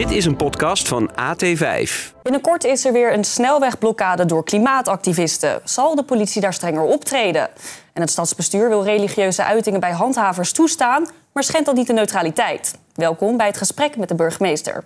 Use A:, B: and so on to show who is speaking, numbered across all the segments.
A: Dit is een podcast van AT5.
B: Binnenkort is er weer een snelwegblokkade door klimaatactivisten. Zal de politie daar strenger optreden? En het stadsbestuur wil religieuze uitingen bij handhavers toestaan, maar schendt dat niet de neutraliteit. Welkom bij het gesprek met de burgemeester.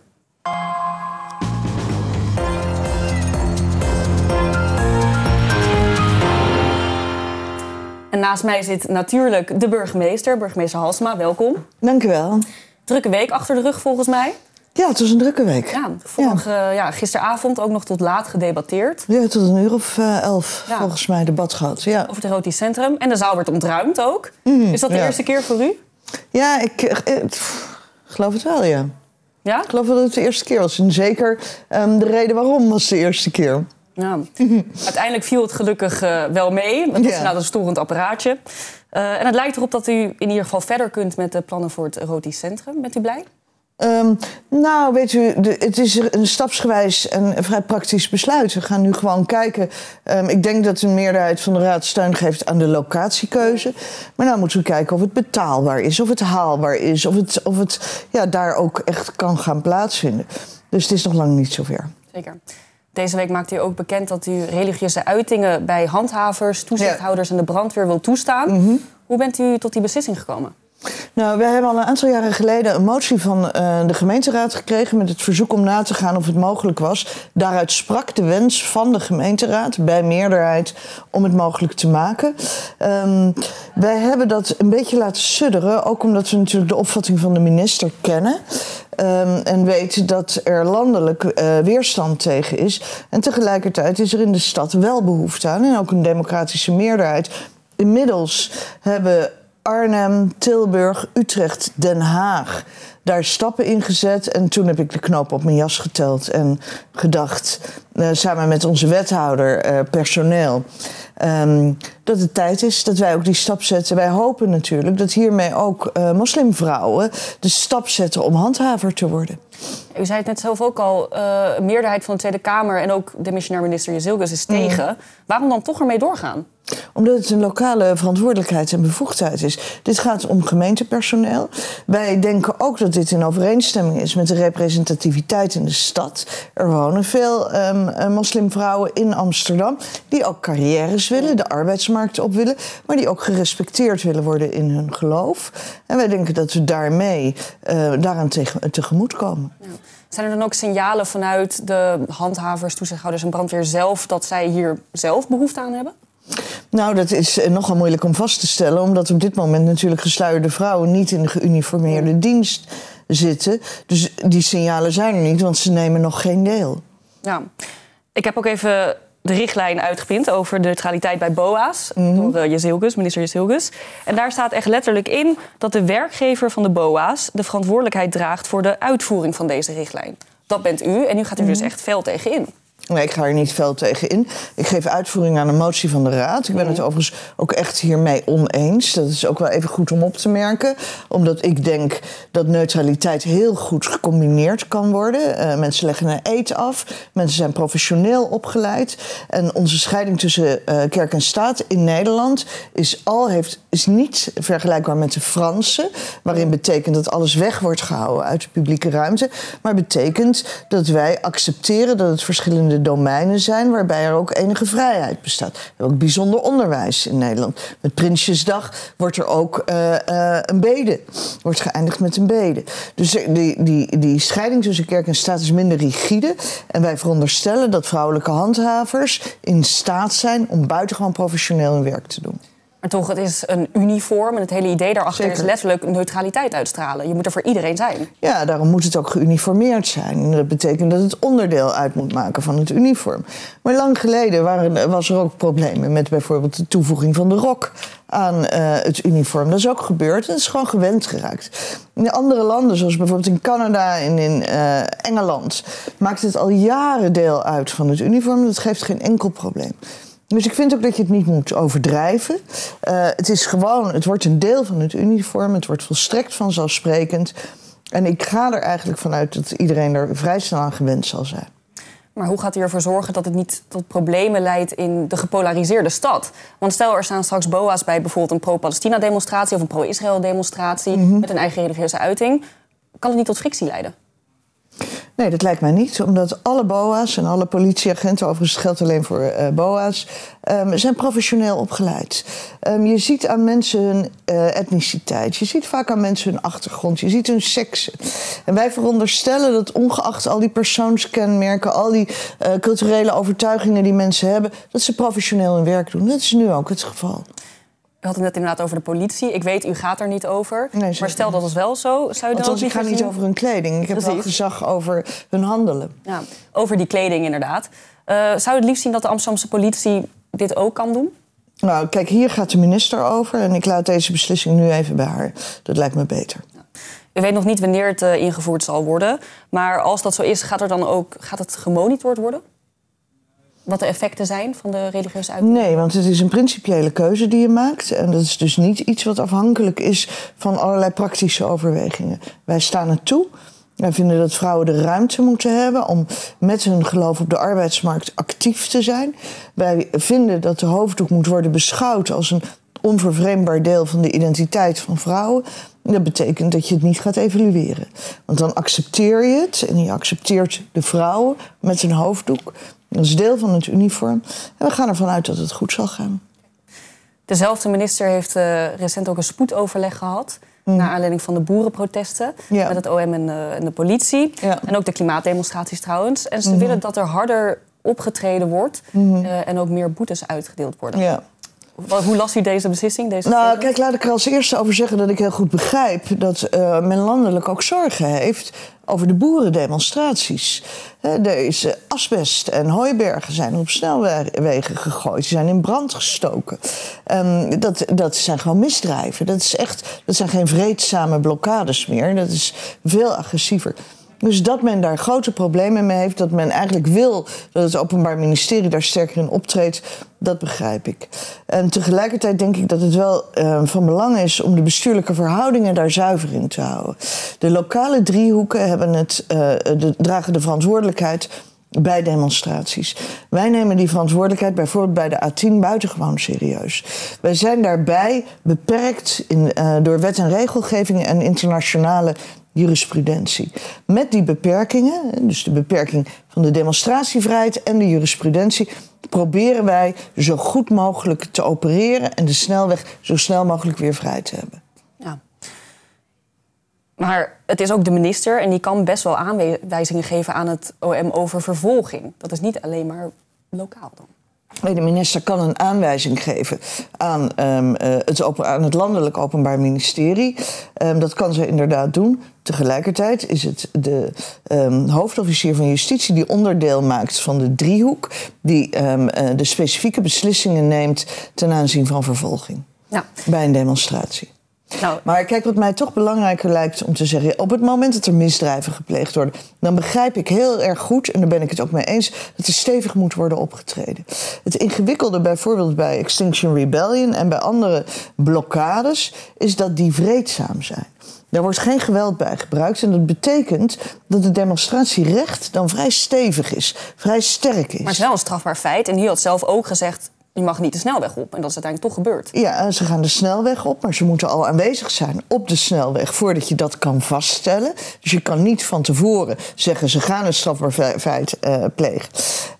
B: En naast mij zit natuurlijk de burgemeester, burgemeester Halsma. Welkom.
C: Dank u wel.
B: Drukke week achter de rug volgens mij.
C: Ja, het was een drukke week.
B: Ja, vorige, ja. gisteravond ook nog tot laat gedebatteerd.
C: Ja, tot een uur of uh, elf
B: Ja.
C: volgens mij debat gehad. Ja,
B: Over het erotisch centrum. En de zaal werd ontruimd ook. is dat de eerste keer voor u?
C: ja ik eh, eh, pff, geloof het wel, ja.
B: Ja?
C: Ik geloof wel dat het de eerste keer was. En zeker ehm, de reden waarom was de eerste keer.
B: ja. Uiteindelijk viel het gelukkig wel mee. Het was
C: Ja.
B: inderdaad een storend apparaatje. En het lijkt erop dat u in ieder geval verder kunt met de plannen voor het erotisch centrum. Bent u blij?
C: Ehm, nou, weet u, de, het is een stapsgewijs en een vrij praktisch besluit. We gaan nu gewoon kijken. Ehm, ik denk dat een meerderheid van de raad steun geeft aan de locatiekeuze. Maar nou moeten we kijken of het betaalbaar is, of het haalbaar is, of het, of het ja, daar ook echt kan gaan plaatsvinden. Dus het is nog lang niet zover.
B: Zeker. Deze week maakte u ook bekend dat u religieuze uitingen bij handhavers, toezichthouders en de brandweer wil toestaan. Hoe bent u tot die beslissing gekomen?
C: Nou, wij hebben al een aantal jaren geleden een motie van eh, de gemeenteraad gekregen met het verzoek om na te gaan of het mogelijk was. Daaruit sprak de wens van de gemeenteraad bij meerderheid om het mogelijk te maken. Ehm, wij hebben dat een beetje laten sudderen, ook omdat we natuurlijk de opvatting van de minister kennen. Ehm, en weten dat er landelijk eh, weerstand tegen is. En tegelijkertijd is er in de stad wel behoefte aan en ook een democratische meerderheid. Inmiddels hebben Arnhem, Tilburg, Utrecht, Den Haag. Daar stappen in gezet. En toen heb ik de knoop op mijn jas geteld en gedacht, eh, samen met onze wethouder eh, personeel, ehm, dat het tijd is dat wij ook die stap zetten. Wij hopen natuurlijk dat hiermee ook eh, moslimvrouwen de stap zetten om handhaver te worden.
B: U zei het net zelf ook al, een meerderheid van de Tweede Kamer en ook de missionair minister Jezilgus is tegen. Waarom dan toch ermee doorgaan?
C: Omdat het een lokale verantwoordelijkheid en bevoegdheid is. Dit gaat om gemeentepersoneel. Wij denken ook dat dit in overeenstemming is met de representativiteit in de stad. Er wonen veel eh, moslimvrouwen in Amsterdam die ook carrières willen, de arbeidsmarkt op willen, maar die ook gerespecteerd willen worden in hun geloof. En wij denken dat we daarmee eh, daaraan tegen, tegemoet komen.
B: Zijn er dan ook signalen vanuit de handhavers, toezichthouders en brandweer zelf dat zij hier zelf behoefte aan hebben?
C: Nou, dat is eh, nogal moeilijk om vast te stellen, omdat op dit moment natuurlijk gesluierde vrouwen niet in de geuniformeerde dienst zitten. Dus die signalen zijn er niet, want ze nemen nog geen deel.
B: Ja. Ik heb ook even de richtlijn uitgeprint over de neutraliteit bij BOA's. Door uh, Jezilgus, minister Jezilgus. En daar staat echt letterlijk in dat de werkgever van de BOA's de verantwoordelijkheid draagt voor de uitvoering van deze richtlijn. Dat bent u en u gaat er dus echt fel tegen in.
C: Nee, ik ga er niet fel tegen in. Ik geef uitvoering aan een motie van de Raad. Ik ben het overigens ook echt hiermee oneens. Dat is ook wel even goed om op te merken. Omdat ik denk dat neutraliteit heel goed gecombineerd kan worden. Eh, mensen leggen een eed af. Mensen zijn professioneel opgeleid. En onze scheiding tussen eh, kerk en staat in Nederland is, al, heeft, is niet vergelijkbaar met de Franse. Waarin betekent dat alles weg wordt gehouden uit de publieke ruimte. Maar betekent dat wij accepteren dat het verschillende domeinen zijn waarbij er ook enige vrijheid bestaat. Ook bijzonder onderwijs in Nederland. Met Prinsjesdag wordt er ook eh, eh, een bede, wordt geëindigd met een bede. Dus die, die, die scheiding tussen kerk en staat is minder rigide. En wij veronderstellen dat vrouwelijke handhavers in staat zijn om buitengewoon professioneel hun werk te doen.
B: Maar toch, het is een uniform en het hele idee daarachter
C: Zeker.
B: is letterlijk neutraliteit uitstralen. Je moet er voor iedereen zijn.
C: Ja, daarom moet het ook geuniformeerd zijn. En dat betekent dat het onderdeel uit moet maken van het uniform. Maar lang geleden waren, was er ook problemen met bijvoorbeeld de toevoeging van de rok aan eh, het uniform. Dat is ook gebeurd en dat is gewoon gewend geraakt. In andere landen, zoals bijvoorbeeld in Canada en in eh, Engeland, maakt het al jaren deel uit van het uniform. Dat geeft geen enkel probleem. Dus ik vind ook dat je het niet moet overdrijven. Eh, het is gewoon, het wordt een deel van het uniform. Het wordt volstrekt vanzelfsprekend. En ik ga er eigenlijk vanuit dat iedereen er vrij snel aan gewend zal zijn.
B: Maar hoe gaat u ervoor zorgen dat het niet tot problemen leidt in de gepolariseerde stad? Want stel er staan straks BOA's bij bijvoorbeeld een pro-Palestina-demonstratie of een pro-Israël-demonstratie met een eigen religieuze uiting. Kan het niet tot frictie leiden?
C: Nee, dat lijkt mij niet. Omdat alle BOA's en alle politieagenten, overigens geldt alleen voor uh, BOA's, um, zijn professioneel opgeleid. Um, je ziet aan mensen hun uh, etniciteit. Je ziet vaak aan mensen hun achtergrond. Je ziet hun seks. En wij veronderstellen dat ongeacht al die persoonskenmerken, al die uh, culturele overtuigingen die mensen hebben, dat ze professioneel hun werk doen. Dat is nu ook het geval.
B: U had het net inderdaad over de politie. Ik weet, u gaat er niet over. Nee, maar stel dat het wel zo, zou je dan
C: Althans, ik ga niet over hun kleding. Ik heb wel gezag over hun handelen.
B: Ja, over die kleding inderdaad. Uh, zou je het liefst zien dat de Amsterdamse politie dit ook kan doen?
C: Nou, kijk, hier gaat de minister over. En ik laat deze beslissing nu even bij haar. Dat lijkt me beter.
B: U weet nog niet wanneer het uh, ingevoerd zal worden. Maar als dat zo is, gaat, er dan ook, gaat het gemonitord worden? Wat de effecten zijn van de religieuze uiting?
C: Nee, want het is een principiële keuze die je maakt. En dat is dus niet iets wat afhankelijk is van allerlei praktische overwegingen. Wij staan er toe. Wij vinden dat vrouwen de ruimte moeten hebben om met hun geloof op de arbeidsmarkt actief te zijn. Wij vinden dat de hoofddoek moet worden beschouwd als een onvervreemdbaar deel van de identiteit van vrouwen. Dat betekent dat je het niet gaat evalueren. Want dan accepteer je het en je accepteert de vrouwen met zijn hoofddoek. Dat is deel van het uniform. En we gaan ervan uit dat het goed zal gaan.
B: Dezelfde minister heeft uh, recent ook een spoedoverleg gehad. Mm. Naar aanleiding van de boerenprotesten. Met het OM en de, en de politie. En ook de klimaatdemonstraties trouwens. En ze mm-hmm. willen dat er harder opgetreden wordt. Uh, en ook meer boetes uitgedeeld worden. Ja. Hoe las u deze beslissing? Deze
C: nou, kijk, laat ik er als eerste over zeggen dat ik heel goed begrijp dat uh, men landelijk ook zorgen heeft over de boerendemonstraties. Deze asbest en hooibergen zijn op snelwegen gegooid. Die zijn in brand gestoken. Um, dat, dat zijn gewoon misdrijven. Dat, is echt, dat zijn geen vreedzame blokkades meer. Dat is veel agressiever. Dus dat men daar grote problemen mee heeft, dat men eigenlijk wil dat het Openbaar Ministerie daar sterker in optreedt, dat begrijp ik. En tegelijkertijd denk ik dat het wel uh, van belang is om de bestuurlijke verhoudingen daar zuiver in te houden. De lokale driehoeken hebben het, uh, de, dragen de verantwoordelijkheid bij demonstraties. Wij nemen die verantwoordelijkheid bijvoorbeeld bij de A10 buitengewoon serieus. Wij zijn daarbij beperkt in, uh, door wet en regelgeving en internationale jurisprudentie. Met die beperkingen, dus de beperking van de demonstratievrijheid en de jurisprudentie, proberen wij zo goed mogelijk te opereren en de snelweg zo snel mogelijk weer vrij te hebben. Ja.
B: Maar het is ook de minister en die kan best wel aanwijzingen geven aan het OM over vervolging. Dat is niet alleen maar lokaal dan.
C: De minister kan een aanwijzing geven aan, um, het, aan het landelijk openbaar ministerie. Um, dat kan ze inderdaad doen. Tegelijkertijd is het de um, hoofdofficier van justitie die onderdeel maakt van de driehoek, die uh, de specifieke beslissingen neemt ten aanzien van vervolging ja. bij een demonstratie. Nou, maar kijk, wat mij toch belangrijker lijkt om te zeggen... op het moment dat er misdrijven gepleegd worden... dan begrijp ik heel erg goed, en daar ben ik het ook mee eens... dat er stevig moet worden opgetreden. Het ingewikkelde bijvoorbeeld bij Extinction Rebellion... en bij andere blokkades, is dat die vreedzaam zijn. Daar wordt geen geweld bij gebruikt. En dat betekent dat het demonstratierecht dan vrij stevig is, vrij sterk is. Maar
B: het is wel een strafbaar feit. En hier had zelf ook gezegd je mag niet de snelweg op. En dat is uiteindelijk toch gebeurd.
C: Ja, ze gaan de snelweg op, maar ze moeten al aanwezig zijn op de snelweg voordat je dat kan vaststellen. Dus je kan niet van tevoren zeggen ze gaan een strafbaar feit uh, plegen.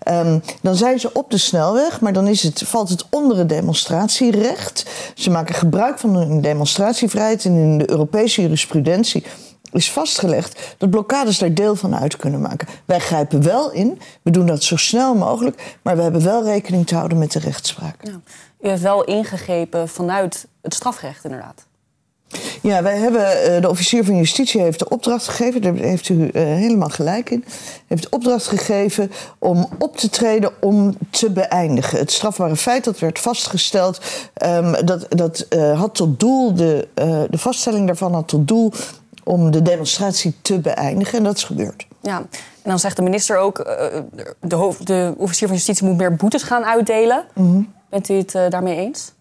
C: Um, dan zijn ze op de snelweg, maar dan is het, valt het onder het demonstratierecht. Ze maken gebruik van hun demonstratievrijheid en in de Europese jurisprudentie is vastgelegd dat blokkades daar deel van uit kunnen maken. Wij grijpen wel in, we doen dat zo snel mogelijk, maar we hebben wel rekening te houden met de rechtspraak. Ja.
B: U heeft wel ingegrepen vanuit het strafrecht, inderdaad.
C: Ja, wij hebben, eh, de officier van justitie heeft de opdracht gegeven, daar heeft u eh, helemaal gelijk in, heeft de opdracht gegeven om op te treden om te beëindigen. Het strafbare feit dat werd vastgesteld, um, dat, dat uh, had tot doel, de, de vaststelling daarvan had tot doel om de demonstratie te beëindigen. En dat is gebeurd.
B: Ja, en dan zegt de minister ook... Uh, de, hoofd, de officier van justitie moet meer boetes gaan uitdelen. Mhm. Bent u het uh, daarmee eens?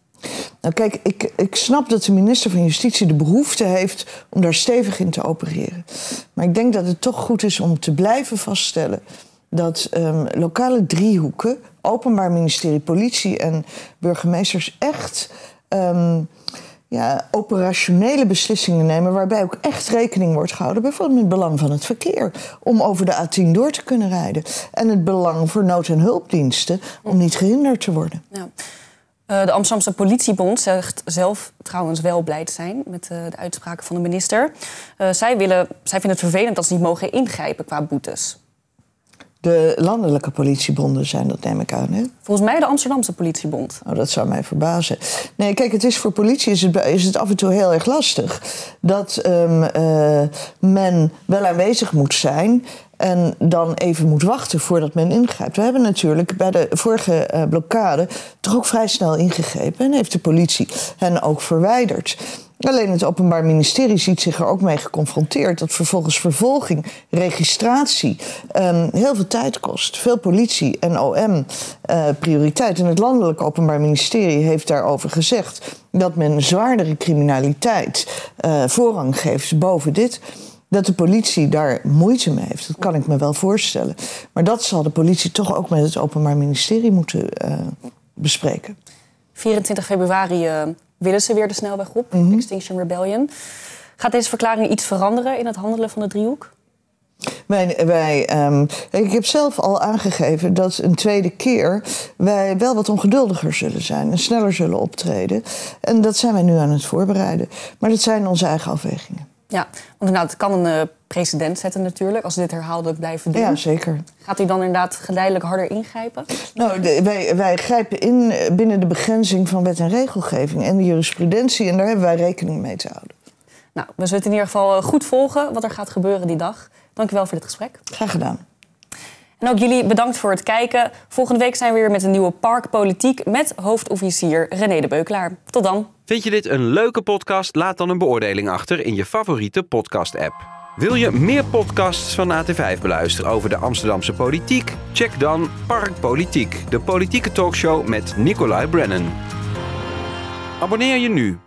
C: Nou kijk, ik, ik snap dat de minister van Justitie de behoefte heeft om daar stevig in te opereren. Maar ik denk dat het toch goed is om te blijven vaststellen dat um, lokale driehoeken, Openbaar Ministerie, politie en burgemeesters echt um, ja, operationele beslissingen nemen... waarbij ook echt rekening wordt gehouden... bijvoorbeeld met het belang van het verkeer... om over de A10 door te kunnen rijden. En het belang voor nood- en hulpdiensten om niet gehinderd te worden.
B: Uh, de Amsterdamse politiebond zegt zelf trouwens wel blij te zijn met uh, de uitspraken van de minister. Uh, zij, willen, zij vinden het vervelend dat ze niet mogen ingrijpen qua boetes.
C: De landelijke politiebonden zijn dat, neem ik aan. Hè?
B: Volgens mij de Amsterdamse politiebond.
C: Oh, dat zou mij verbazen. Nee, kijk, het is voor politie is het, is het af en toe heel erg lastig dat um, uh, men wel aanwezig moet zijn. En dan even moet wachten voordat men ingrijpt. We hebben natuurlijk bij de vorige uh, blokkade toch ook vrij snel ingegrepen. En heeft de politie hen ook verwijderd. Alleen het Openbaar Ministerie ziet zich er ook mee geconfronteerd dat vervolgens vervolging, registratie um, heel veel tijd kost. Veel politie en OM uh, prioriteit. En het Landelijk Openbaar Ministerie heeft daarover gezegd dat men zwaardere criminaliteit uh, voorrang geeft boven dit. Dat de politie daar moeite mee heeft, dat kan ik me wel voorstellen. Maar dat zal de politie toch ook met het Openbaar Ministerie moeten uh, bespreken.
B: 24 februari willen ze weer de snelweg op, mm -hmm. Extinction Rebellion. Gaat deze verklaring iets veranderen in het handelen van de driehoek?
C: Wij, wij, um, ik heb zelf al aangegeven dat een tweede keer wij wel wat ongeduldiger zullen zijn en sneller zullen optreden. En dat zijn wij nu aan het voorbereiden. Maar dat zijn onze eigen afwegingen.
B: Ja, want inderdaad, het kan een uh, precedent zetten natuurlijk als we dit herhaaldelijk blijven doen.
C: Ja, zeker.
B: Gaat u dan inderdaad geleidelijk harder ingrijpen?
C: Nou, de, wij, wij grijpen in binnen de begrenzing van wet en regelgeving en de jurisprudentie. En daar hebben wij rekening mee te houden.
B: Nou, we zullen in ieder geval goed volgen wat er gaat gebeuren die dag. Dank u wel voor dit gesprek.
C: Graag gedaan.
B: En ook jullie bedankt voor het kijken. Volgende week zijn we weer met een nieuwe Parkpolitiek met hoofdofficier René de Beukelaar. Tot dan.
A: Vind je dit een leuke podcast? Laat dan een beoordeling achter in je favoriete podcast-app. Wil je meer podcasts van AT5 beluisteren over de Amsterdamse politiek? Check dan Parkpolitiek, de politieke talkshow met Nicolai Brennan. Abonneer je nu